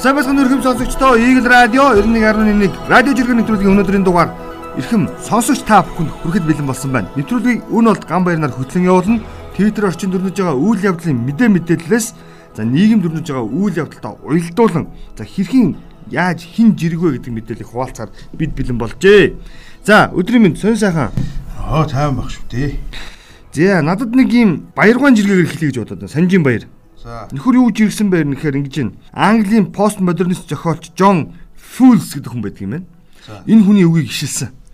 Самбасгын өрхөм сонсогчдоо Eagle Radio 91.1 радио жиргэн нэвтрүүлгийн өнөөдрийн дугаар эрхэм сонсогч та бүхэнд хүрэхэд бэлэн болсон байна. Нэвтрүүлгийг өн болд ган баяраар хөтлөн явуулна. Twitter орчин дөрнөж байгаа үйл явдлын мэдээ мэдээллээс за нийгэм дөрнөж байгаа үйл явдалтай уялдуулан за хэрхэн яаж хин жирэг вэ гэдэг мэдээллийг хуваалцаар бид бэлэн болжээ. За өдрийн мэнд сонь сайхан. Аа тайван баг шүү дээ. За надад нэг юм баяргаан жиргээр эхлэе гэж бодоод байна. Санжийн баяр. За Нөхөр юу жиргсэн байр нэхэр ингэж байна. Английн постмодернист зохиолч Джон Фулс гэдэг хүн байдаг юм байна. Энэ хүний үгийг.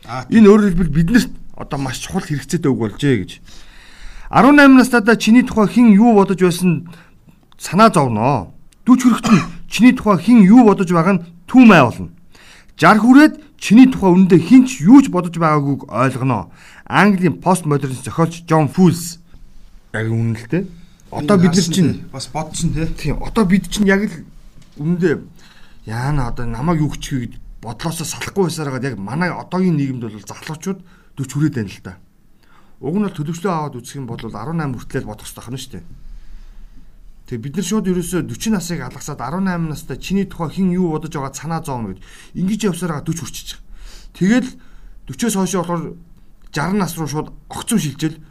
Аа, Энэ өөрөөр хэлбэл биднэрт одоо маш чухал хэрэгцээтэй үг болжээ гэж. 18 настайдаа чиний тухай хэн юу бодож байсан санаа зовноо. 40 хүрэхэд нь чиний тухай хэн юу бодож байгааг нь түүмэй болно. 60 хүрээд чиний тухай үнэндээ хинч юу ч бодож байгаагүй ойлгоно. Английн постмодернист зохиолч Джон Фулс. Яг үнэлтэй. Одоо бид нар чинь бас бодсон те. Тийм одоо бид чинь яг л үнэндээ яана одоо намайг юу гिचхий гэж бодлоосоо салахгүй байсараад яг манай одоогийн нийгэмд бол залуучууд 40 хүрээд байна л да. Уг нь бол төлөвчлөө аваад үзэх юм бол 18 хүртэл бодох хэрэгтэй шүү дээ. Тэгээ бид нар шууд ерөөсөө 40 насыг алгасаад 18 настай чиний тухай хэн юу бодож байгаа санаа зовно гэд ингэж явсараа 40 хүрчихэж байгаа. Тэгэл 40-оос хойш болохоор 60 нас руу шууд огцом шилжэл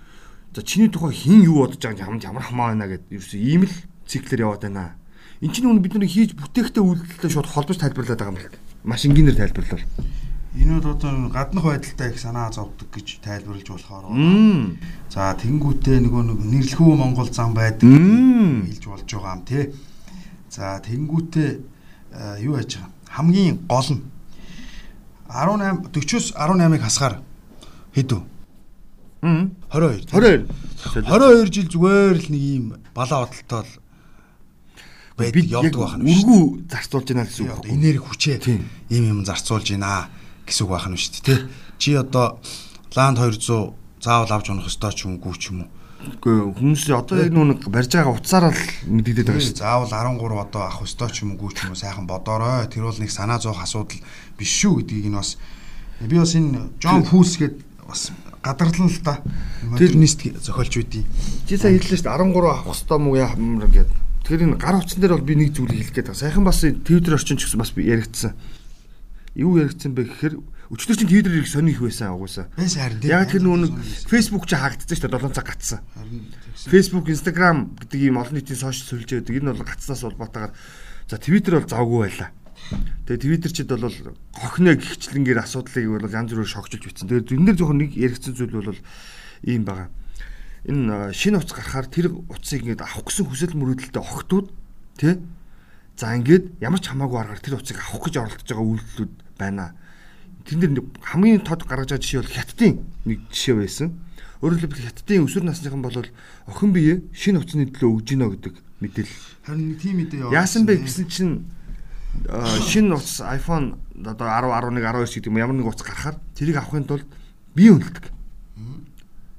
за чиний тухай хэн юу бодож байгааг ямар ямар хамаа байна гэд ерөөсөө ийм л циклэр яваад байна. Энд чинь үн бид нар хийж бүтээхтэй үйлдэлтэй шууд холбож тайлбарлаад байгаа юм байна. Маш энгийнээр тайлбарлал. Энэ бол одоо гаднах байдалтай их санаа зовдөг гэж тайлбарлаж болохоор. За тэнгүүтээ нөгөө нэг нэрлэхүү Монгол зам байдаг хэлж болж байгаа юм те. За тэнгүүтээ э, юу яаж байгаа? Хамгийн гол нь 18 40-оос 18-ыг хасгаар хэд вэ? Мм. 22. 22. 22 жил зүгээр л нэг юм балаа бодолтой л байдаг явдаг байх нь шүү. Үргүү зарцуулж байна гэсэн үг. Энерги хүчээ ийм юм зарцуулж байна гэсэн үг байх нь шүү дээ. Чи одоо ланд 200 заавал авч унах ёстой ч юм уу ч юм уу. Үгүй хүмүүс одоо яг нүг барьж байгаа утсаараа л мэдэгдээд байгаа шүү. Заавал 13 одоо авах ёстой ч юм уу ч юм уу сайхан бодоорой. Тэр бол нэг санаа зовх асуудал биш шүү гэдгийг нь бас би бас энэ Джон Фулс гээд бас гадарлан л та модернист зохиолч байдیں۔ Чи сая хэллээ шүү дээ 13 авах хэвээр мүү яамар гэдэг. Тэгэхээр энэ гар утсан дээр бол би нэг зүйлийг хэлэх гээд байгаа. Сайхан бас Twitter орчин ч гэсэн бас би яригдсан. Юу яригдсан бэ гэхээр өчтөр чинь Twitter их сони их байсан агуулсаа. Бэс харин тийм. Яг тэр нөгөө нэг Facebook ч хаагдсан шүү дээ 7 цаг гатсан. Facebook, Instagram гэдэг ийм олон нийтийн сошиал сүлжээ гэдэг энэ бол гацснаас улбаатаагаар за Twitter бол завгүй байлаа. Тэгээ Twitter чид бол хохно гихчлэнгээр асуудлыг бол янз бүрээр шогчилж бичсэн. Тэгээ энэ дээр жоохон нэг яригдсан зүйл бол ийм байгаа. Энэ шинэ утас гарахаар тэр утсыг ингээд авах гэсэн хүсэл мөрөөдөлтэй охтууд тий За ингээд ямар ч хамаагүй аргаар тэр утсыг авах гэж оролдож байгаа үйлдэлүүд байна. Тэн дээр нэг хамгийн тод гаргаж байгаа жишээ бол хятадын нэг жишээ байсан. Өөрөөр хэлбэл хятадын өсвөр насныхан бол охин бие шинэ утасны төлөө өгж гинэ гэдэг мэдээлэл. Харин тийм мэдээ Яасан бэ гэсэн чинь шинэ утас iPhone одоо 10, 11, 12 гэдэг юм ямар нэг утас гарахаар тэрийг авахын тулд бие үнэлдэг.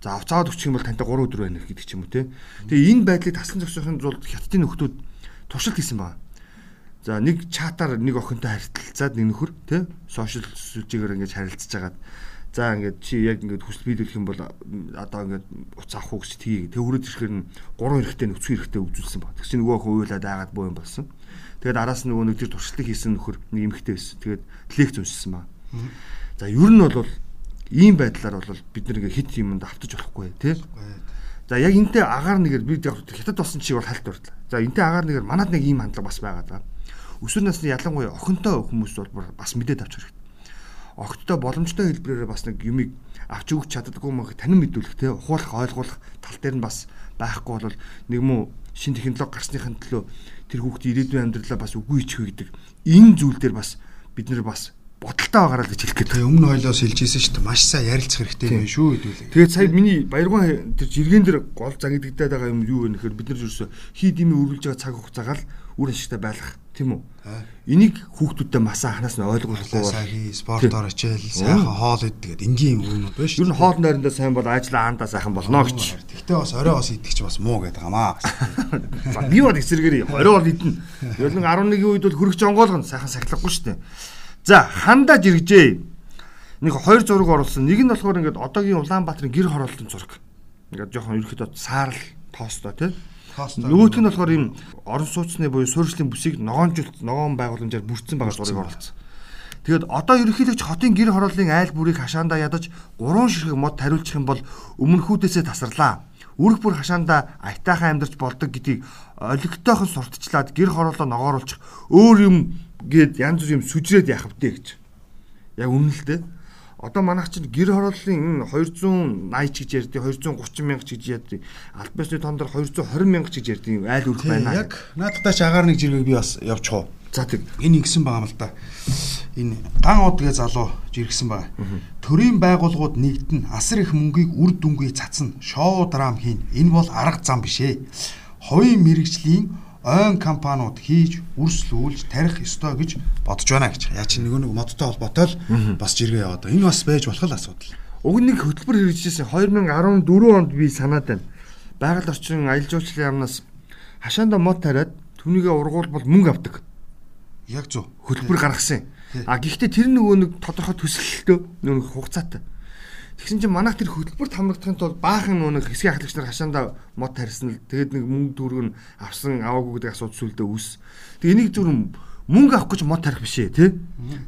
За авцаад өгчих юм бол тантай 3 өдөр байна гэдэг ч юм уу те. Тэгээ энэ байдлыг таслан зогсоохын тулд хятадын нөхдүүд туршилт хийсэн байна. За нэг чатаар нэг охинтой харилцаад нэг нөхөр тий сошиал сүлжээгээр ингэж харилцаж хагаад за ингээд чи яг ингээд хүсэл биелүүлэх юм бол одоо ингээд уц авах уу гэж тгий. Тэг өрөөд ирэхээр нь гурван эрэхтэй нөхцөн эрэхтэй үзүүлсэн баг. Тэг чи нөгөө охин уйлаад аагаад боо юм болсон. Тэгээд араас нь нөгөө нэг тэр туршилтыг хийсэн нөхөр нэг эмэгтэй байсан. Тэгээд лекц уншсан баг. За ер нь бол ийм байдлаар бол бид нэг хит юмд автаж болохгүй тий. За яг энтэй агаар нэгээр би хятад болсон чиг бол хальт бартлаа. За энтэй агаар нэгээр манад нэг ийм хандлага бас байгаа даа. Өсвөр насны ялангуяа охинтой хүмүүс бол бас мэдээд авч хэрэгтэй. Огттой боломжтой хэлбэрээр бас нэг юмыг авч өгч чаддаггүй мөн танин мэдүүлэх те ухуулах ойлгуулах тал дээр нь бас байхгүй бол нэг муу шин технологи гарсныхын төлөө тэр хүүхдийн ирээдүйн амьдралаа бас үгүй ичих гэдэг энэ зүйл дээр бас бид нэр бас бодолтой байгаараа л гэж хэлэх гээд Тэгээ өмнө хойлоос хэлжсэн шүү дээ. Маш сайн ярилцах хэрэгтэй юм шүү хэдүүлээ. Тэгээд сая миний баяргуун тэр жиргэн дээр гол загидэгдээд байгаа юм юу вэ гэхээр бид нар ерөөсө хий димээ үргэлж байгаа цаг хугацаагаар үр ашигтай байлгах тийм үү? Энийг хүүхдүүдэд масаа ханаас нь ойлгуулахгүй спортоор очил, сайхан хоол идгээд энгийн юм уу биш. ер нь хоол найрандаа сайн бол ажлаа аандаа сайхан болно гэж. Тэгтээ бас орой бас идэх ч бас муу гэдэг хамаа. За би бол эсэргээр 20 бол идэнэ. Ер нь 11-ийн үед бол хөрөх жонгоолгоно сайхан сахилахгүй шүү дээ. За хандаа жиргэжээ. Нэг хоёр зураг оруулсан. Нэг нь болохоор ингээд одоогийн Улаанбаатарын гэр хороолтын зураг. Ингээд жоохон ерөөхдөө саарл тоостой тий. Нөгөөх нь болохоор ийм орон сууцны буюу суурьшлийн бүсийг ногоонжуулт ногоон байгууламжаар бүрдсэн байгаа зургийг оруулсан. Тэгэд одоо ерөнхийдөө хотын гэр хорооллын айл бүрийг хашаандаа ядаж гурван ширхэг мод тариулчих юм бол өмнөхүүдээсээ тасарлаа. Үрх бүр хашаандаа аятайхан амьдарч болдог гэдгийг олигтойхон сурталчлаад гэр хорооллоо ногооруулчих өөр юм гээд янз бүр юм сүжрээд яах вдэ гэж. Яг үнэн л дээ одоо манайх чинь гэр хорооллын энэ 280 ч гэж ярьдгийг 230 мянга ч гэж ярьдгийг аль бисны тондор 220 мянга ч гэж ярьдгийг айл үрх байна. Яг наадтай ч агаар нэг жиргэг би бас явчих уу. За тийм. Энэ ингэсэн байгаа юм л да. Энэ ган одгээ залуу жиргсэн байгаа. Төрийн байгууллагууд нэгдэн асар их мөнгийг үр дүнгүй цацна. Шоу драм хийн. Энэ бол арга зам биш ээ. Ховийн мэрэгжлийн ойн компаниуд хийж үрслүүлж тарих ёстой гэж бодож байна гэж. Яа чи нөгөө нэг модтой холбоотой л бас жиргээ яваад. Энэ бас байж болох л асуудал. Уг нэг хөтөлбөр хэрэгжижсэн 2014 онд би санаад байна. Байгаль орчин аялал жуулчлалын яамнаас хашаанда мод тариад түүнийгээ ургуулбал мөнгө авдаг Яг зөв. хөтөлбөр гаргасан. А гэхдээ тэр нөгөө нэг тодорхой төсөлтөө нөгөө хугацаатай. Тэгсэн чинь манайх тэр хөтөлбөрт хамрагдахын тулд баахан нэг хэсгийн ахлагч нар хашаанда мод тарьсан л тэгээд нэг мөнгө нь авсан аваагүй гэдэг асуудал сүлдээ үүс. Тэгээ энийг зүрх мөнгө авах гэж мод тарих биш ээ тий.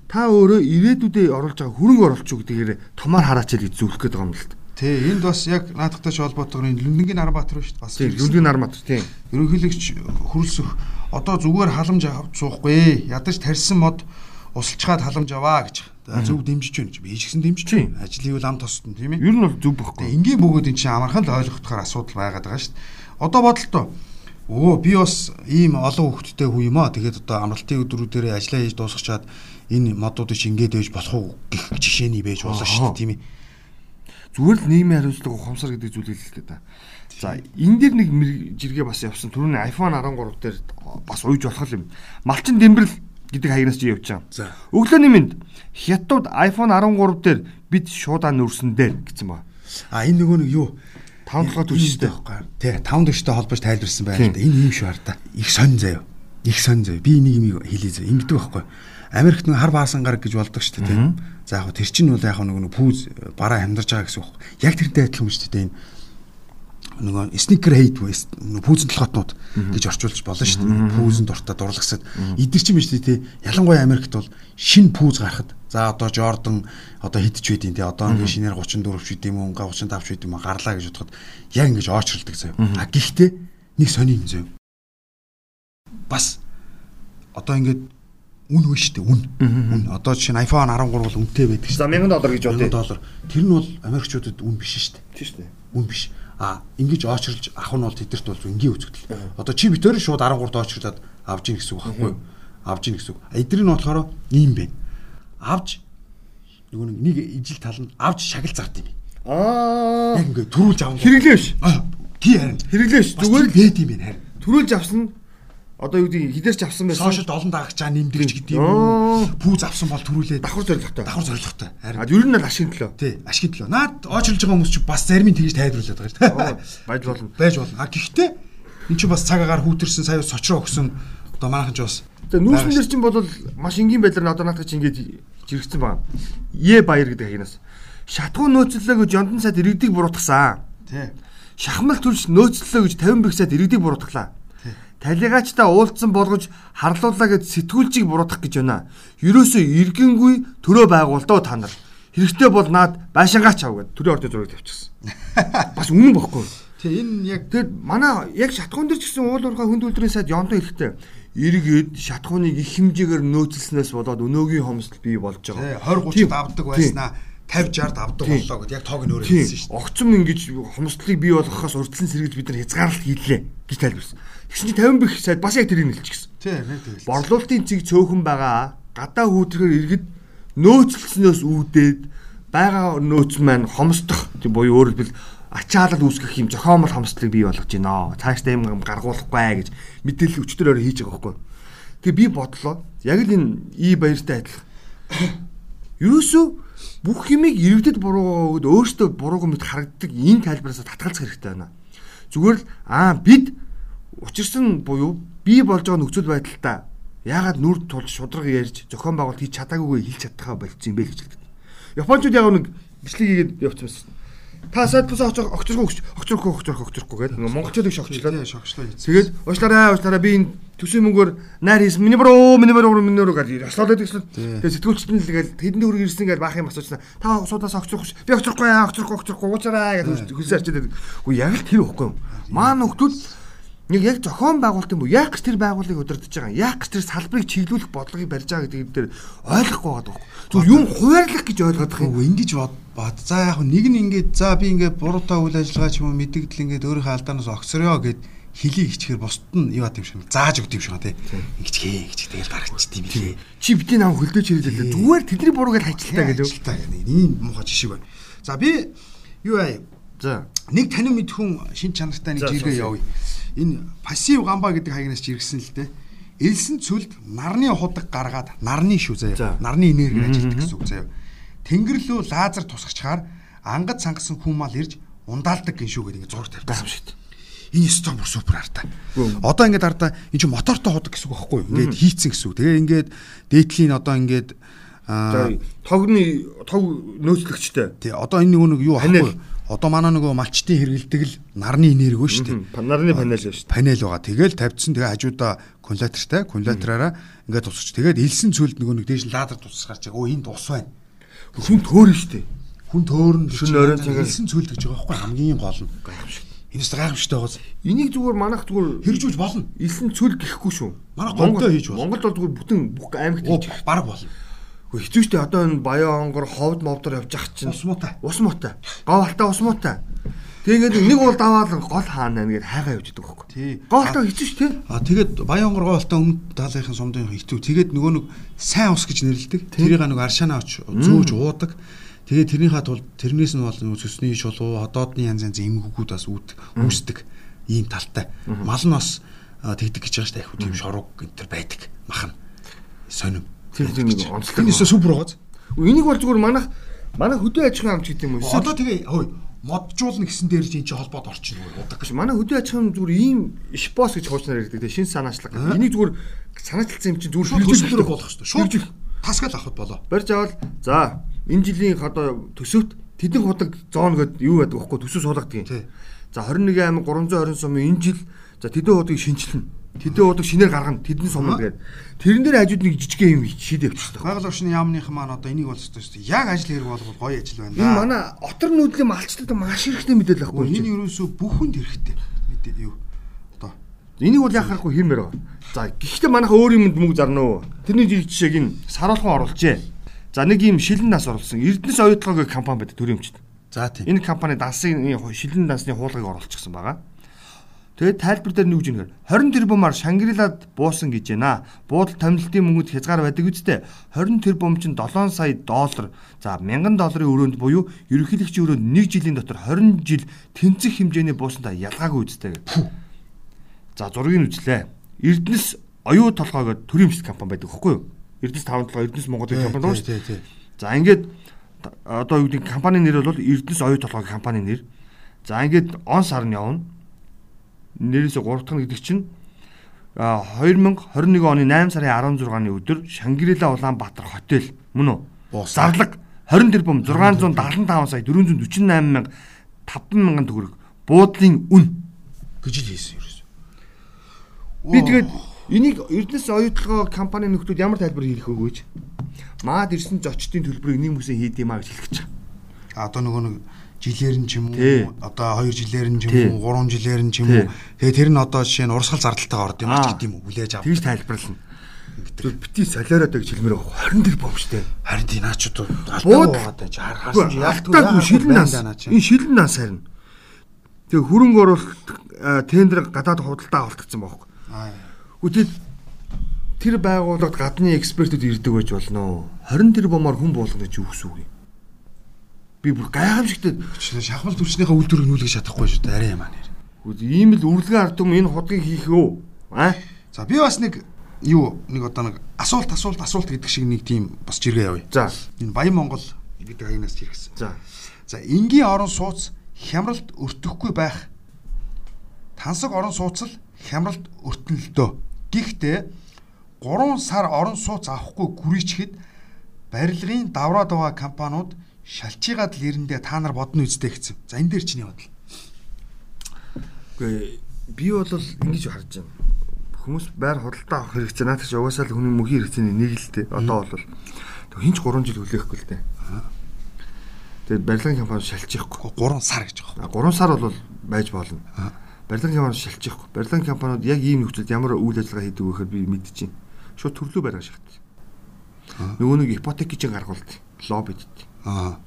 Та өөрөө ирээдүйдээ оруулж байгаа хөрөнгө оруулалт шүү гэдгээр томаар хараач л гэж зөвлөх гээд байгаа юм л та. Тий, энд бас яг наадахтай холбоотойгоор энэ Лүндгийн Нарбаатар шүү дээ. Бас Лүндгийн Нармат тийм. ерөнхийлөгч хөрөлсөх одоо зүгээр халамж авч суухгүй. Ядаж тарьсан мод усалчгаад халамж аваа гэж. Зөв дэмжиж байна чи. Би гэсэн дэмжиж байна. Ажил хийвэл ам тосдон тийм ээ. Ер нь бол зөв. Тэгээ энгийн бөгөөд эн чинь амархан л ойлгохдохоор асуудал байгаад байгаа шүү дээ. Одоо бодолтой. Өө би бас ийм олон хүүхдтэй хүү юм аа. Тэгээд одоо амралтын өдрүүдээр ажиллаа хийж дуусгачаад энэ модуудыг чи ингээд ээж болох уу гэх жишээний байж болно шүү дээ тийм ээ. Зүгээр л нийгмийн хариуцлага ухамсар гэдэг зүйлийг хэлэх гээд байна. За энэ дээр нэг жиргээ бас явсан. Түрүүний iPhone 13 дээр бас ууж болох юм. Малчин дэмбэрл гэдэг хаягнаас чи явж байгаа. За. Өглөөний минь хятад iPhone 13 дээр бид шуудаа нүрсэн дээр гэсэн ба. А энэ нөгөө нэг юу? Таван толгой түлштэй. байхгүй. Тий, таван төштэй холбож тайлбарсан байна л да. Энэ юм шүү хар та. Их сонь заяа. Их сонь заяа. Би нэг юм хэлээ заяа. Ингэдэг байхгүй. Америкт нэг хар баасан гараг гэж болдог шүү дээ. За яг тэр чинь бол яг нөгөө пүүз бараа амьдарч байгаа гэсэн үг. Яг тэрнтэй адилхан юм шүү дээ энэ нөгөө сникер хейт буюу пүүзэн толгоотнууд гэж орчуулж болно шүү дээ. Пүүзэн дуртай дурлагсад идэр чинь биш тий. Ялангуяа Америкт бол шин пүүз гарахад за одоо Jordan одоо хидч байдیں۔ тий. Одоо ингээ шинээр 34 ч юм уу, 35 ч уу гарлаа гэж бодоход яг ингэж оочролдог заяа. А гэхдээ нэг сони юм заяа. Бас одоо ингээд үн вэ шүү дээ үн. Үн. Одоо жишээ нь iPhone 13 бол үнэтэй байдаг шүү За 1000 доллар гэж 1000 бодъё. доллар. Тэр нь бол Америкчуудад үн биш шүү дээ Тийм шүү дээ. үн биш. А ингэж очрлж авах нь бол тэдэрт бол энгийн үзэгдэл. Одоо чи битээр шууд 13-д очрлаад авж ийн гэсэн үг байхгүй юу? Авж ийн гэсэн үг. Эдгээр нь болохоор ийм байна. Авж нөгөө нэг ижил тал нь авж шагал зарт юм. Аа Яг ингээ төрүүлж авах. хэрэглээ биш. Тий харин. Хэрэглээ биш. Зүгээр л бэд юм байна харин. төрүүлж авсан одоо юу гэдэг хідэрч авсан байсан. Сошиалд олон дагагчаа нэмдэгч гэдэг юм Аа. Пүүз авсан бол төрүүлээд давхар зоригтой. давхар зоригтой. Харин. А ер нь л ашигын төлөө. Тий, ашигт төлөө. Наад очрлж байгаа хүмүүс чи бас зарим нь тэгж тайлбарлаад байгаа шүү дээ. Байж болно. байж болно. А гэхдээ эн чинь бас цаг агаар хүүтэрсэн сая сочроо өгсөн одоо манайхан ч бас За нүүрсэн дээр чинь бол маш энгийн байдлаар одоо наадах чинь ингэж жиргсэн байна. Е баяр гэдэг хаягнаас. Шатгуу нөөцлөө гэж Жонтон сайд иргэдийг буруутгасан. тий. Шахмал төрш нөөцлөө гэж 50 бэх сайд иргэдийг буруутглаа. Талигаачтай уулзсан болгож харлууллаа гэж сэтгүүлчийг буруутгах гэж байна. Ерөөсөө иргэнгүй төрөө байгуулдаа та нар. Хэрэгтэй бол наад байшингаач ав гэд төрөө ордоо зураг тавьчихсан. Бас үнэн бохгүй. Тий энэ яг Тэгэхээр манай яг шатхуун дээр ч гэсэн уул уурхай хүнд үлдрийн сайд Йонтон эрэхтэй эргээд шатхууныг их хэмжээгээр нөөцлснээс болоод өнөөгийн хомсдол бий болж байгаа. 20 30-д авдаг Тийм. байснаа 50 60-д авдаг Тийм. боллоо гэд яг тоог нь өөрөө Тийм. хэлсэн шүү дээ. Огцом ингэж хомсдлыг бий болгохоос урьдчилан сэргийлж бид нар хязгаарлалт хийлээ гэж тайлбарсан. Тэгсэн чинь 50 бих сайд бас яг тэрийг нэлчихсэн. Тий нэг тэгэл. Борлуулалтын цэг цөөхөн байгаа. Гадаа хүүтргээр иргэд нөөцлснөөс үүдээд байгаа нөөц маань хомсдох тийм буюу өөрөөр хэлбэл ачаалал үүсгэх юм зохиомл хомсдлыг бий болгож байна. Цаашдаа юм гаргуулахгүй гэж мэдээлэл өчтөрөөр хийж байгаа байхгүй. Тэгээ би бодлоо яг л энэ и баяртай адилхан. Юусоо бүх юмыг иргэдэд буруугаад өөртөө буруугүй мэт харагддаг энэ тайлбараас татгалзах хэрэгтэй байна. Зүгээр л аа бид учирсан буюу би болж байгаа нөхцөл байдалтай яагаад нүр тулж шудраг ярьж зохион байгуулалт хийж чадаагүйгээ хэлж чадхаа болцсон юм бэ гэж хэлдэг. Японочууд яг нэг бичлэг хийгээд явчихсан. Та Та сайдлаас очиж огцорхгүй огцорхгүй огцорхгүй огцорхгүй гэдэг. Монголчууд их шогчлоо. шогчлоо. Тэгээд уучлаарай уучлаарай би энэ төсөө мөнгөөр найр хийсэн. Миний бөрөө миний бөрөө миний бөрөө гэж яслаад шээ. Тэгээд сэтгүүлчт нь л гээд тэдэнд хүрэг ирсэн гэж баах юм асуусан. Та суудаас огцорхгүй. Би огцорхгүй огцорхгүй огцорхгүй уучлаарай гэж хөлсөө арчаад байдаг. Уу яг л тэр ихгүй юм. Маань нөхдөл нэг яг зохион байгуулалт юм уу? Яг гэж тэр байгууллагыг удирдах байгаа. Яг гэж тэр салбарыг чиглүүлэх бодлогыг барьж байгаа гэдэг дээр ойлгохгүй байгаа даа. Зүгээр юм хуваарлах гэж ойлгоод байгаа юм. Ингэж бод. За яг нэг нь ингээд за би ингээд буруутай үйл ажиллагаа ч юм уу мэдэгдэл ингээд өөрийнхөө алдаанаас огсорё гэд хилийг хичгээр бусд нь ат юм шиг зааж өгд юм шиг тий. Ингэж хээ гэж тэгэл гаргачих тийм билээ. Чи бидний нам хөлдөөч хэлээ. Зүгээр тэдний буруу гэж хажилтаа гэлөө. Ажилтаа гэнэ. Ийм муухай жишээ байна. За би юу аа За. нэг танин мэд хүн шин чанартай нэг жиргээ явъя. Энэ пассив гамба гэдэг хаягнаас жиргсэн л дээ. Элсэн цүлд нарны худаг гаргаад нарны шүү За. заяа. Нарны энерги ажилтдаг гэсэн үг заяа. Тэнгэр лөө лазер тусгачаар ангад сангасан хүн мал ирж ундаалдаг гин шүү гэдэг ингэ зураг тавьсан. Гайхамшигт. Энэ өстө бүр супер артаа. Одоо ингээд ардаа энэ чинь мотортой худаг гэсэн үг байхгүй юу? Ингээд хийцэн гэсэн үг. Тэгээ ингээд дээдлийн одоо ингээд аа тогны тог нөөцлөгчтэй. тий одоо энэ нэг юу ахгүй. Одоо манай нөгөө малчтын хэргэлдэг л нарны энерги шүү дээ. Нарны панел шүү дээ. Панел байгаа. Тэгэл тавьдсан. Тэгээ хажуудаа кумулятортай, кумулятораараа ингээд тусч. Тэгээд элсэн цүлд нөгөө нэг дээш лазер тусгарч байгаа. Өө энд ус байна. Хүн төөрн шүү дээ. Хүн төөрн Шөнө оройн цагаар- элсэн цүлд гэж байгаа байхгүй хамгийн гол нь. Энэс гайхамшигтай байгааз Энийг зүгээр манах зүгээр хэрэгжүүлж болно. Илсэн цүл гэхгүй шүү. Манай гомдоо хийж болно. Монголд бол зүгээр бүтэн бүх аймагт Оо хийж. баг болно. Гэхдээ хэцүү дээ. Одоо энэ баян онгор ховд мовдор явж ах чинь Ус муутай. ус муутай. Говалтай ус муутай. Тэгээд нэг уул даваал гол хаана нэгээд хайгаа явж идэг байхгүй. Тий. Говалтай хэцүү шүү дээ. А тэгээд баян онгор гоолтой өмнөд талынхын сумдын хитүү. Тэгээд нөгөө нэг сайн ус гэж нэрлэдэг. Тэрийг нэг аршаанаа оч зөөж уудаг. Тэгээд тэрнийхээ тулд тэрнээс нь бол цөсний шулуу, ходоодны янз янз эмгэгүүд бас үүсдэг. Ийм талтай. Мал нь бас тэгдэг гэж байгаа шүү дээ. Их тийм шорог энэ төр байдаг. Мах нь. Сонирм. Тэр тийм нэг онцлог. Энэ өсө супер байгааз. Энийг бол зүгээр манах манах хөдөө аж ахуйн амч гэдэг юм уу? Одоо тэгээ хөөе моджуулна гэсэн дээр чинь чи холбоод орчихно уу удаг. гэж манай хөдөө аж ахуйн зүгээр ийм шпос гэж хуучнаар ярьдаг тийм шин санаачлага. Энийг зүгээр санаачилсан юм чинь зүгээр хөсөлтөөр болох шүү. Шууд тасгал авахд болоо. Барьж аваад за энэ жилийн одоо төсөвт тэдэн худаг зоон гэдэг юу байдаг вэ? Төсөв суулгадаг юм. За 21 аймаг 320 сумын энэ жил за тэдэн худыг шинжилнэ. Тэдэн худаг шинээр гаргана. Тэдэн сум Аа. гэдэг. Тэрэн дээр хажууд нэг жижигхэн юм шийдэ явчихсан. Байгаль орчны яамныхан маань одоо энийг бол өстой шүү дээ. Яг ажил хэрэг болгоод гоё ажил байна. Энэ манай отор нүүдлийн малчтад маш хэрэгтэй мэдээлэл байхгүй. энэ ерөөсөө бүхэнд хэрэгтэй. Мэдээ юу. Одоо Энийг бол яхахгүй хиймээр байгаа. За гэхдээ манайха өөр юмд мөнгө зарна уу? Тэрний жишээг энэ саруулхан оруулжээ. За нэг юм шилэн нас оруулсан. Эрдэнэс оюутлогын компани байдаг төрөмчд. за тийм. Энэ компани дансны шилэн дансны хуулгыг оруулчихсан байгаа. Тэгээд тайлбар дээр нүгж нэгээр 20 тэрбумаар Шангрилад буусан гэж байна. Буудал томилтын мөнгөд хязгаар байдаг үстэй. 20 тэрбум чинь 7 сая доллар. За 1000 долларын өрөөнд буюу ерөнхийлөгчийн өрөөнд 1 жилийн дотор 20 жил тэнцэх хэмжээний буусантай ялгаагүй үстэй гэдэг. За зургийг үзлээ. Эрдэнэс оюу толгой гэдэг төрийн компани байдаг хөхгүй юу? Эрдэнэс 5 толгой Эрдэнэс Монгол гэх компани байна шүү дээ. За ингээд одоо юу гэдэг компани нэр бол Эрдэнэс оюу толгой компани нэр. За ингээд он сар нь явна. Нэрээсээ 3 дахь нь гэдэг чинь а 2021 оны 8 сарын 16-ны өдөр Шангрила Улаанбаатар хотел мөн үү? Зарлаг 20 тэрбум 675 сая 448 мянга 5 мянган төгрөг буудлын үн гэж л хийсэн ерөөсөө. Би тэгээд энийг Эрдэнэс оюутлогоо компани нөхдүүд ямар тайлбар хийх гэж маад ирсэн зочдын төлбөрийг нэг мүсэн хийд юм а гэж хэлэх гэж байгаа. А одоо нөгөө нэг жилээр нь ч юм уу одоо 2 жилээр нь ч юм уу 3 жилээр нь ч юм уу тэгээ тэр нь одоо жишээ нь урсгал зардалтайгаар орд юм Аа. гэдэг юм уу хүлээж авах. Тэгж тайлбарлана. Тэр бити солиороо гэж хэлмээр байгаа. 20 тэр бом штэ. Харин тий наачууд алдаа Бууд- байгаад байж харахаас яалтгүй шилэн нас. Энэ шилэн нас харин. Тэгээ хөрөнгө оруулалт тендер гадаад худалдаа авалтгдсан байхгүй. Аа. Үгүй тэр байгууллагад гадны экспертүүд ирдэг байж болно. 20 тэр бомоор хүн болгоно гэж юу гэсэн үг юм? Би бүр гайхамшигтай Чи шахмал төрчнийхээ үйлдвэрийг нүүлгэж чадахгүй шүү дээ арай юм аа нэр. Үгүй ийм л үрлэгэн ард юм энэ худгийг хийх үү? А? За би бас нэг юу нэг одоо нэг асуулт асуулт асуулт гэдэг шиг нэг тийм бас жиргээ явъя. За. Энэ Баян Монгол гэдэг хаягнаас жиргэсэн. За. За энгийн орон сууц хямралд өртөхгүй байх. Тансаг орон сууцл хямралд өртөн л дөө. Гэхдээ 3 сар орон сууц авахгүй гүрийчхэд барилгын давраад байгаа компаниуд шалчигаад л ирэндээ та нар бодно үстэй гэсэн. За энэ дээр чиний бодол. Үгүй би бол ингэж харж байна. Хүмүүс байр худалдаа авах хэрэгцээ наад чи угаасаа л хүний мөхийн хэрэгцээний нэг л дээ. Одоо бол хинч 3 жил хүлээхгүй л дээ. Тэгээд барилгын компани шалчихгүй. 3 сар гэж байгаа. 3 сар бол байж болно. Барилгын компани шалчихгүй. Барилгын компаниуд яг ийм нөхцөлд ямар үйл ажиллагаа хийдэг вэ гэхээр би мэдчихээн. Шууд төрлөө бариа шахдаг. Нөгөө нэг ипотек гэж гаргуулт. Лоббид. Аа.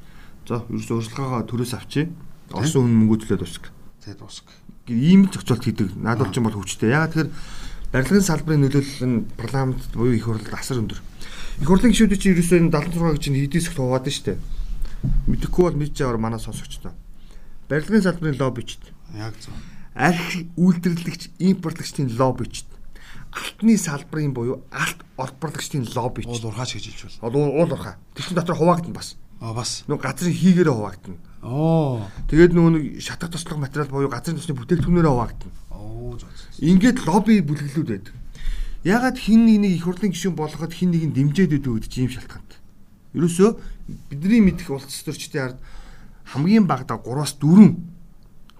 За, ерөөсөө урьдчилгаагаа төрөөс авчи. Орсон хүн мөнгө төлөө дуусах. Тэгээд дуусах. Ийм л зохицуулт хийдэг. Наадвал ч юм бол хүчтэй. Ягаад тэгэхээр барилгын салбарын нөлөөлөл нь парламент буюу их хурлд асар өндөр. Их хурлын гишүүдүүд чинь ерөөсөө энэ 76 гэж хэдийсэх хуваад нь штэ. Мэдэхгүй бол мэдж аваар манай сонсогчдоо. Барилгын салбарын лоббичд. Яг зөв. Арх үйлдвэрлэгч, импортлагчдын лоббичд. Алтны салбарын буюу алт ордборлагчдын лоббич. Уул урхаач гэж хэлж байна. Уул уул урхаа. Тэр чинь дотор хуваагдана бас. Аа бас. Нөгөө газрын хийгээрээ хуваагдана. Оо. Тэгээд нөгөө нэг шатах туслах материал буюу газрын төсний бүтээгдэхүүнээрээ хуваагдана. Оо зөв. Ингээд лобби бүлэглүүд байдаг. Ягаад хин нэг нэг их хурлын гишүүн болгоход хин нэг нь дэмжээд өгдөг гэж ийм шалтгаантай. Ерөөсөө бидний мэдих улс төрчдийн ард хамгийн багадаа 3-аас 4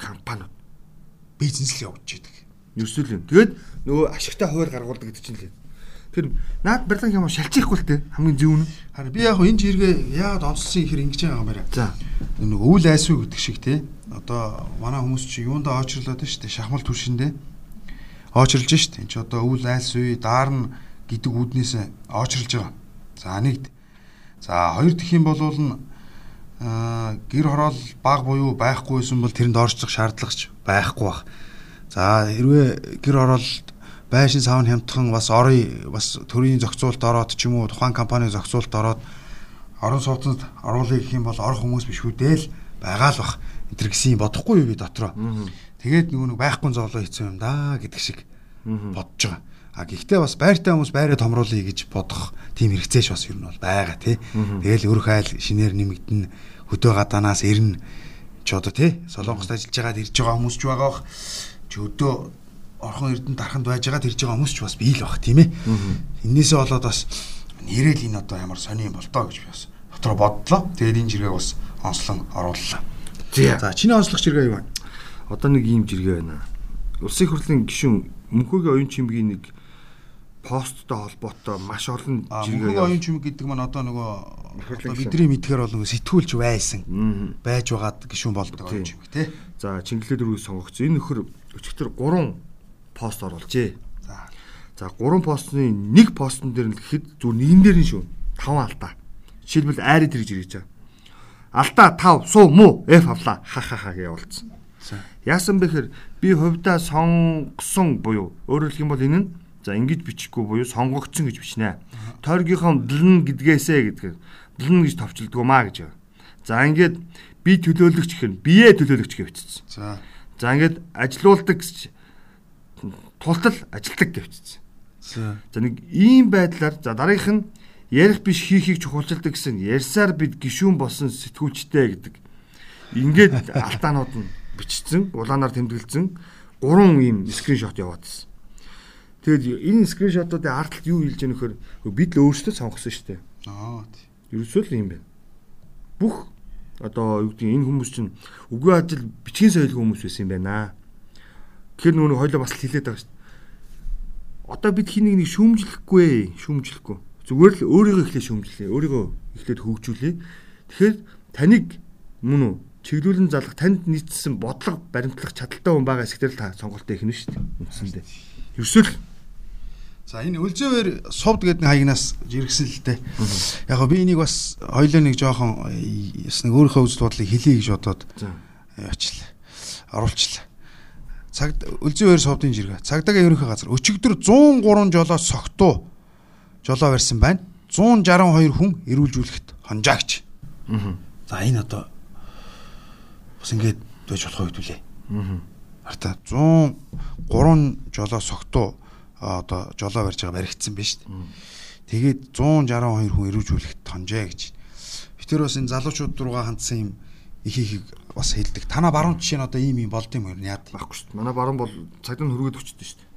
компаниуд бизнес л явуулж идэг. ерөөсөө л юм. Тэгээд нөгөө ашигтай хуваар гаргуулдаг гэдэг чинь л юм. Тэр наад барилгын юм шалчихгүй л те хамгийн зөв нь. Харин би яг хөө энэ жиргээ яагаад онцлсон ихэр ингэж байгаа юм байна. За. Нэг өвөл айсгүй гэдэг шиг те. Одоо манай хүмүүс чи юундаа очрлоод шүү дээ. Шахмал түвшиндээ очрлж шүү дээ. Энд чи одоо өвөл айс үе даарна гэдэг үүднээс очрлж байгаа. За нэгд. За хоёр дэх юм бол нь гэр хороол баг буюу байхгүйсэн бол тэрэнд орчих шаардлагач байхгүй бах. За хэрвээ гэр хороолд байшин савн хямдхан бас орой бас төрийн зохицуулалт ороод ч юм уу тухайн компанийн зохицуулалт ороод орон сууцнд оруулъя гэх юм бол орох хүмүүс биш үү дээ л байгаа л бах. Эдгэр гэсэн бодохгүй юу би дотроо. Тэгээд нөгөө нэг байхгүй зовлоо хийсэн юм да гэдэг шиг бодож байгаа. А гэхдээ бас байртай хүмүүс байраа томруулъя гэж бодох тийм хэрэгцээш бас ер нь бол байгаа тий. Тэгэл өрх айл шинээр нэмэгдэн хөдөө гадаанаас ирнэ ч одоо тий солонгост ажиллаж байгаад ирж байгаа хүмүүс ч байгаа бах. Ч өдөө орхон эрдэнэ дарханд байж байгаад ирж байгаа хүмүүс ч бас бий л бах тийм ээ. Иннээсээ болоод бас нэрэл энэ одоо ямар сони юм бол тоо гэж би бас дотроо бодлоо. Тэгээд энэ жиргэг бас онцлон орууллаа. За. Чиний онцлог жиргээ юу вэ? Одоо нэг ийм жиргээ байна. Улсын хурлын гишүүн мөнхөгийн оюун чимгийн нэг посттой холбоотой маш олон жиргээ мөнхөг оюун чимэг гэдэг маань одоо нөгөө гишүүн. бидний мэдхээр бол нөгөө сэтгүүлч байсан байж байгаад гişүүн болдог оюун чимэг тий. За Чингэлээ дөрвийг сонгогдсон. Энэ нөхөр өчигдөр 3 пост оруулжээ. За. За 3 постны нэг постн дээр нь л гэхэд зүгээр нэгэн дээр нь шүү. 5 алдаа. Жишээлбэл айрыг тэрж ирэж байгаа. Алдаа 5 суу муу F авлаа. Ха ха ха гэж явуулсан. За. Яасан бэхэр би хувьдаа сонгосон буюу өөрөөр хэлэх юм бол энэ нь за ингэж бичихгүй буюу сонгогдсон гэж бичнэ. Тойргийнхоо дэлн гэдгээсээ гэдгээр дэлн гэж товчлдгоо маа гэж. За ингээд би төлөөлөгч гэхээр бие төлөөлөгч гэж бичсэн. За. За ингээд ажилуулдаг гэж тултал ажилтдаг гэж бичсэн. За. Нэг ийм байдлаар за дараагийнх нь ярих биш хийхийг чухалчилдаг гэсэн ярьсаар бид гişүүн болсон сэтгүүлчтэй гэдэг. Ингээд алдаанууд нь бичсэн, улаанаар тэмдэглэсэн гурван ийм скриншот яваад байсан. Тэгэд энэ скриншотуудын ард талд юу хэлж яах нөхөр бид л өөрсдөө сонгосон шүү дээ. Аа. тий. Ерөөсөө л юм байна. Бүх одоо юу гэдэг энэ хүмүүс чинь үгүй ажил бичгийн соёлын хүмүүс байсан юм байна. Тэгэхээр нөгөө хойлоо бас л хилээд байгаа шүү. Одоо бид хин нэг нэг шүүмжлэхгүй ээ, шүүмжлэхгүй. Зүгээр л өөрийгөө эхлээ шүүмжлэе, өөрийгөө эхлээд хөгжүүлээ. Тэгэхээр таныг мөн үү чиглүүлэн залах танд нийцсэн бодлого баримтлах чадaltaй хүн байгаа хэсгээр л та сонголтоо ихнэ шүү дээ. Үндсэндээ. Ерөөсөө л За энэ өлзөөр сувд гэдэг хаягнаас жиргсэн л дээ. Яг гоо би энийг бас хоёлоо нэг жоохон э, бас нэг өөрийнхөө үзэл бодлыг хэлье гэж бодоод за явчлаа. Оруулчлаа. Цаг өлзөөр сувдын жиргээ. Цагдаагийн ерөнхий газар өчигдөр 103 жолоо согтуу жолоо барьсан байна. 162 хүн эрүүлжүүлэхэд хонжаагч. Аа. За энэ одоо бас ингэж байж болох үед үлээ. Аа. Арта 103 жолоо согтуу одоо жолоо барьж байгаа баригдсан байна шүү дээ. Тэгээд 162 хүн эрүүжүүлэхэд тонжээ гэж. Би тэр бас энэ залуучууд руугаа хандсан юм их их бас хэлдэг. Танаа баруун жишээ нь одоо ийм юм болд юм ер нь яад. Баггүй шүү дээ. Манай баруун бол цагдаа нь хөргөд өчтдөө шүү дээ.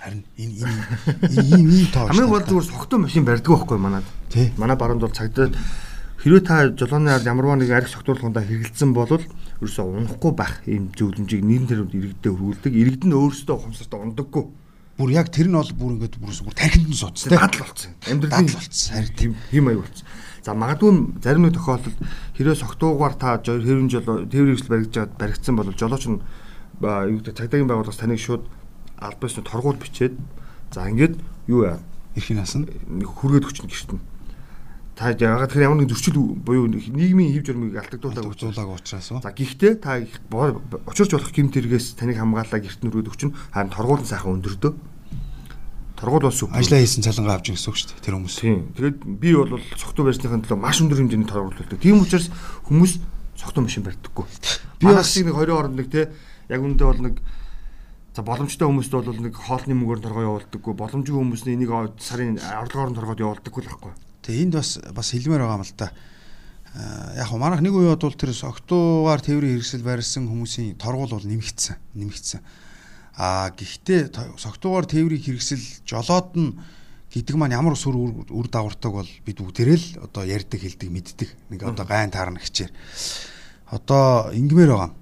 Харин энэ энэ ийм ийм тоо. Хамгийн гол зүгээр согтуу машин барьдаг байхгүй манад. Тий. Манай баруунд бол цагдаа хэрвээ та жолооны ард ямарваа нэг арх согтуурлахундаа хэрэгэлсэн бол ерөөсөө унахгүй байх ийм зөвлөмжийг нийгэм төрөнд иргэдэд хүрүүлдэг. Иргэд нь өөрсдөө ухамсартаа ундаггүй. Бүр яг тэр нь бол бүр ингээд бүр тархинд нь суудсан. Дадал болсон. Амьдралын болцсон. Харин тийм юм аяг болсон. За магадгүй зарим нэг тохиолдолд хэрвээ согтуугаар та хэврэн жолоо тээврийн хэрэгсэл баригдаж баригдсан бол жолооч нь юу гэдэг цагдаагийн байгууллагаас таныг шууд аль бисны торгуул бичээд за ингээд юу яа эрхийн насан хүргээд өчнө гэртэн та яагаад тэгэхээр ямар нэг зөрчил буюу нийгмийн хэв журмыг алдагдуулаагүй учраас уу. За гэхдээ та учирч болох гэмт хэрэгээс таныг хамгаалаа гэрт нүрээд өчнө харин торгуулын сайхан өндөрдөө. Торгуул бол сүп. Ажлаа хийсэн цалингаа авч гэсэн үг шүү дээ тэр хүмүүс. Тийм. Тэгээд би бол цогтуу барьсныхын төлөө маш өндөр хэмжээний торгуул төлдөг. Тийм учраас хүмүүс цогтуу машин барьдаггүй. Би бас нэг 20 орнд нэг те яг үндэ бол нэг За боломжтой хүмүүст бол нэг хоолны мөнгөөр торгоо явуулдаггүй. Боломжгүй хүмүүс энийг сарын орлогоор нь торгоод явуулдаггүй л байхгүй. Тэгээ энд бас бас хэлмээр байгаа юм л да. Яг хөө манайх нэг үед бол тэр октуугаар тээврийн хэрэгсэл барьсан хүмүүсийн торгуул бол нэмэгдсэн. Нэмэгдсэн. Аа гэхдээ согтуугаар тээврийн хэрэгсэл жолоод нь гэдэг маань ямар сүр үр дагавартай бол бид бүгдээрээ л одоо ярьдаг хэлдэг мэддэг нэг одоо гайн таарна хичээр. Одоо ингмээр байгаа.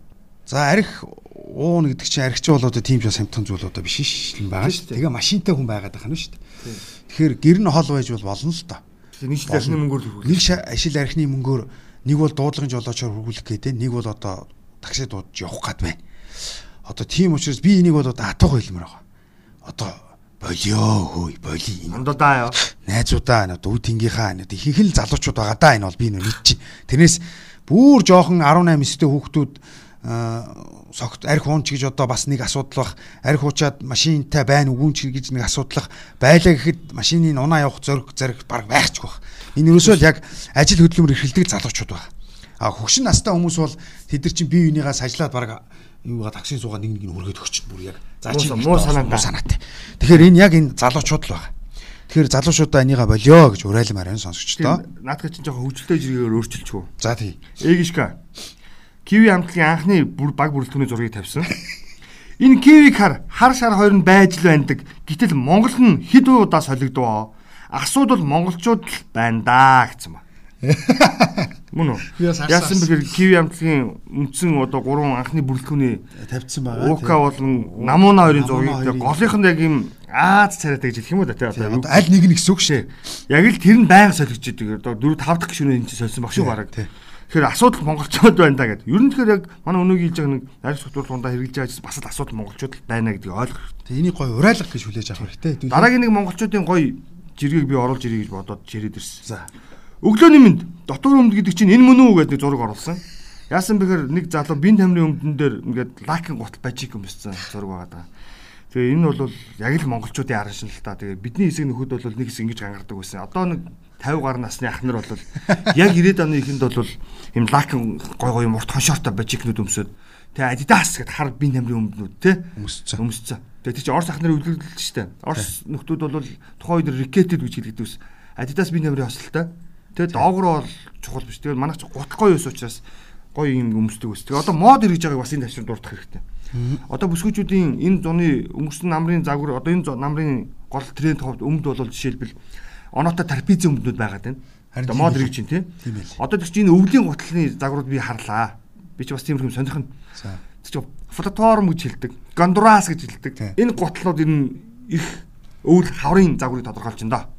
За арх уун гэдэг чинь архич бол одоо тийм ч самтхан зүйл одоо биш ш л байгаа шүү дээ. Тэгээ машинтай хүн байгаад байгаа нь шүү дээ. Тэгэхээр гэр нь хол байж бол болно л доо. Шил архины мөнгөөр хүргүүл. Нэг ашил архины мөнгөөр нэг бол дуудлагын жолоочоор хүргүүлэх гэдэг, нэг бол одоо такси дуудаж явах гад байна. Одоо тийм учраас би энийг бол одоо атуух хэлмээр байгаа. Одоо болио хөөе боли. Андуудаа яа. Найзуудаа одоо үе тэнгийнхаа ихэнх л залуучууд байгаа да энэ бол би нэ мэдчих. Тэрнээс бүр жоохон 18 9-тэй хүүхдүүд согт арх уунч гэж одоо бас нэг асуудал бах арх уучаад машинтай байна үгүй ч гэж нэг асуудал байлаа гэхэд машины унаа явах зөрг зэрэг баг байхч бах энэ юусоо л яг ажил хөдөлмөр эрхэлдэг залуучууд байна а хөгшин настай хүмүүс бол тэд нар чинь бие биенийгээс ажиллаад баг юугаа такси суугаа нэг нэг нь хүргээд өгч бүр яг за чи муу санаатай тэгэхээр энэ яг энэ залуучууд л байна Тэгэхээр залуучуудаа энийга болио гэж уриалмаар энэ сонсогчдоо. Наадах чинь жоохон хөвжөлтэй зэрэгээр өөрчилчихв. За тий. Эгишка. Киви хамтлагийн анхны бүр баг бүрэлдэхүүний зургийг тавьсан. Энэ киви хар хар шар хоёр нь байж л байдаг. Гэтэл Монгол нь хэд удаа солигдов. Асуудал монголчууд л байна да гэсэн ба. Мөн үү? Яасан бэхэр киви хамтлагийн үндсэн одоо гурван анхны бүрэлдэхүүний тавьсан байгаа. Ука болон Намуна хоёрын зургийг голынх нь яг юм Аз царайтай гэж хэлэх юм уу тий одоо аль нэг нь гэсэн үг шээ. Яг л тэр нь байнга солигдчихэдэг. Одоо 4 5 дахь гишүүний энэ солисон баг шүү бараг. Тэгэхээр асуудал монголчууд байна да гэдэг. Ер нь тэгэхээр яг манай өнөөгийн хэлж байгаа нэг арх сутруулгундаа хэрэгжилж байгаа бас л асуудал монголчууд л байна гэдгийг ойлгох хэрэгтэй. Энийг гоё урайлах гэж хүлээж авах хэрэгтэй. Дараагийн нэг монголчуудын гоё жиргэг би оруулж ирье гэж бодоод чирээд ирсэн. За. Өглөөний мэд дотор өмд гэдэг чинь энэ мөн үү гэдэг зураг оруулсан. Яасан бэхэр нэг залуу бин тамирын өмдөн дээр ингээд лакин гутал бажик юмсан зураг байгаа даа. Тэгээ энэ бол яг л монголчуудын аран шин л та. Тэгээ бидний хэсэг нөхөд бол нэг хэсэг ингэж гангардаг байсан. Одоо нэг 50 гаруй насны ах нар бол яг 90-ад оны ихэнд бол юм лакин гой гой мурт хоншортой бажикнууд өмсөд тэгээ Adidas гэд хар бие тамирын өмднүүд те өмсцэн. Өмсцэн. Тэгээ тийч Орос ах нарын үлгэлдэл штэ. Орос нөхдүүд бол тухайн үед рикетэд гэж хэлдэг ус. Adidas бие тамирын хосолтой. Тэгээ доогроо бол чухал биш. Тэгээ манайх гуталгүй ус учраас гоё юм өмсдөг ус. Тэгээ одоо мод ирж байгааг бас энэ тавшин дурдах хэрэгтэй. Одоо бүсгүүчүүдийн энэ зуны өнгөрсөн намрын загвар одоо энэ намрын гол тренд ховд өмд бол жишээлбэл оноотой тарпизм өмднүүд байгаад байна. Харин мод рэг чинь тийм. Одоо чинь энэ өвлийн гутлын загварууд би харлаа. Би ч бас тийм юм сонирх нь. За. Чинь платформ гэж хэлдэг. Гондурас гэж хэлдэг. Энэ гутлууд ер нь их өвөл хаврын загварыг тодорхойлж байна да.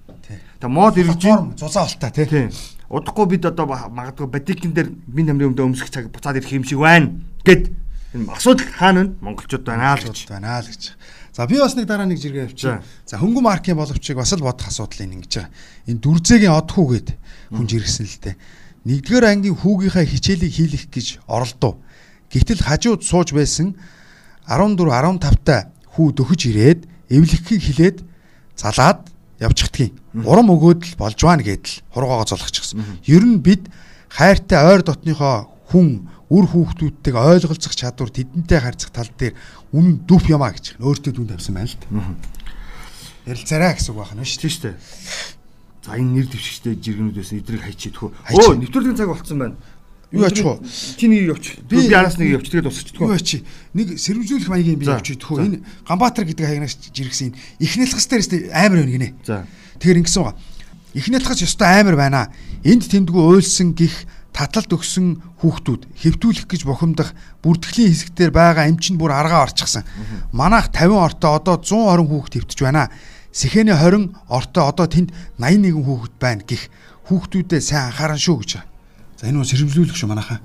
Тэгээ мод иргэж зузаан алтай тий. Удахгүй бид одоо магадгүй батикин дээр би намрын өмдөө өмсөх цаг буцаад ирэх юм шиг байна гэд энэ асуудал хаана вэ? Монголчууд байна л гэж. Байна л гэж. За би бас нэг дараа нэг жиргээ авчи. За хөнгөн маркийн боловчийг бас л бодох асуудал энэ ингэж байгаа. Энэ дүрзээгийн од хүүгээд хүнж иргсэн л дээ. Нэгдүгээр ангийн хүүгийнхаа хичээлийг хийлэх гэж оролдов. Гэтэл хажууд сууж байсан 14 15 та хүү дөхөж ирээд эвлэхийг хилээд залаад явчихдгийг. Урам өгөөд л болж байна гэдэл хургоогоо золгочихсон. Ер нь бид хайртай ойр дотныхоо хүн үр хүүхдүүдтэйг ойлголцох чадвар тэдэнтэй харьцах тал дээр үнэн дүп юмаа гэж өөртөө дүн тавьсан байна л да. Ярилцаарай гэсэн үг байна шүү дээ. шүү дээ. За энэ нэр дэвшигчтэй жиргэнүүдээс эдрийг хайчиедхүү. Өө нэвтрүүлгийн цаг болцсон байна. Юу ач вэ? Чи нэг явч. Би яраас нэг явч тэгээд дуусчихдгүү. Юу ач? Нэг сэрвжүүлэх маягийн би явч идэх үү? Энэ Ганбаатар гэдэг хаягнаас жиргсэн эхнэлхс дээрээс амар байна гинэ. За. Тэгэхээр ингэсэн байгаа. Эхнийхээс ёстой амар байна. Энд тэндгүү уйлсан гих таталт өгсөн хүүхдүүд хэвтүүлэх гэж бухимдах бүртгэлийн хэсэгтэр байгаа эмчинд бүр аргаа орчихсан. Манайх 50 ортой одоо 120 хүүхэд хэвтэж байна. Сэхэний 20 ортой одоо тэнд 81 хүүхэд байна гих хүүхдүүдэд сайн анхааран шүү гэж. За энэ нь сэрэмжлүүлэх шүү манайхаа.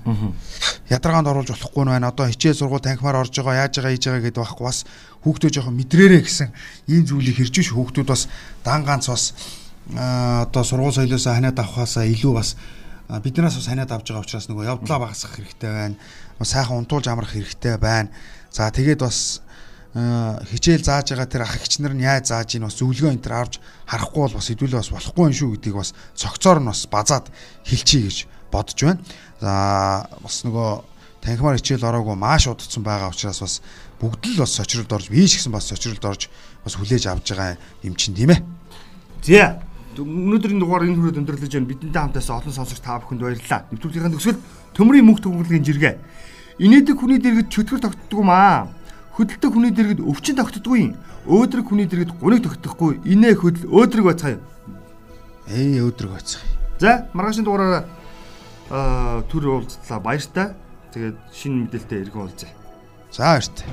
Ядаргаанд оруулж болохгүй байна. Одоо хичээл сургууль танхимаар орж байгаа, яаж байгаа, хийж байгаа гэдэг байхгүй бас хүүхдөө жоохон мэдрээрээ гэсэн ийм зүйлийг хэрж ш хүүхдүүд бас дан ганц бас одоо сургууль соёлоос ханиад авахаасаа илүү бас биднээс бас ханиад авч байгаа учраас нөгөө явдлаа багасгах хэрэгтэй байна. Сайхан унтуулж амрах хэрэгтэй байна. За тэгээд бас хичээл зааж байгаа тэр ах эгч нар нь яаж зааж ийн бас зөвлөгөө энэ төр авч харахгүй бол бас хэдүүлээ бас болохгүй юм шүү гэдгийг бас цогцоор нь бас базаад хэлчихье гэж бодож байна. За бас нөгөө танхимаар хичээл ороогүй маш удацсан байгаа учраас бас бүгд л бас сочролд орж биш гэсэн бас сочролд орж бас хүлээж авж байгаа юм чинь тийм ээ. За өнөөдрийн дугаар энэ хүрээд өндөрлөж байна. Бидэнтэй хамтаас олон сонсогч та бүхэнд баярлалаа. Нэвтрүүлгийн төгсгөл төмрийн мөнх төгөлгийн жиргээ. Инээдэг хүний дэргэд чөтгөр тогтдгүй маа. Хөдөлтөг хүний дэргэд өвчин тогтдгүй юм. Өөдрөг хүний дэргэд гуниг тогтдохгүй. Инээ хөдөл өөдрөг бацгаая. Эй өөдрөг бацгаая. За маргаашийн дугаараар аа төр уулзлаа баяртай. Тэгээд шинэ мэдээлэлтэй иргэн уулзъя. За баяртай.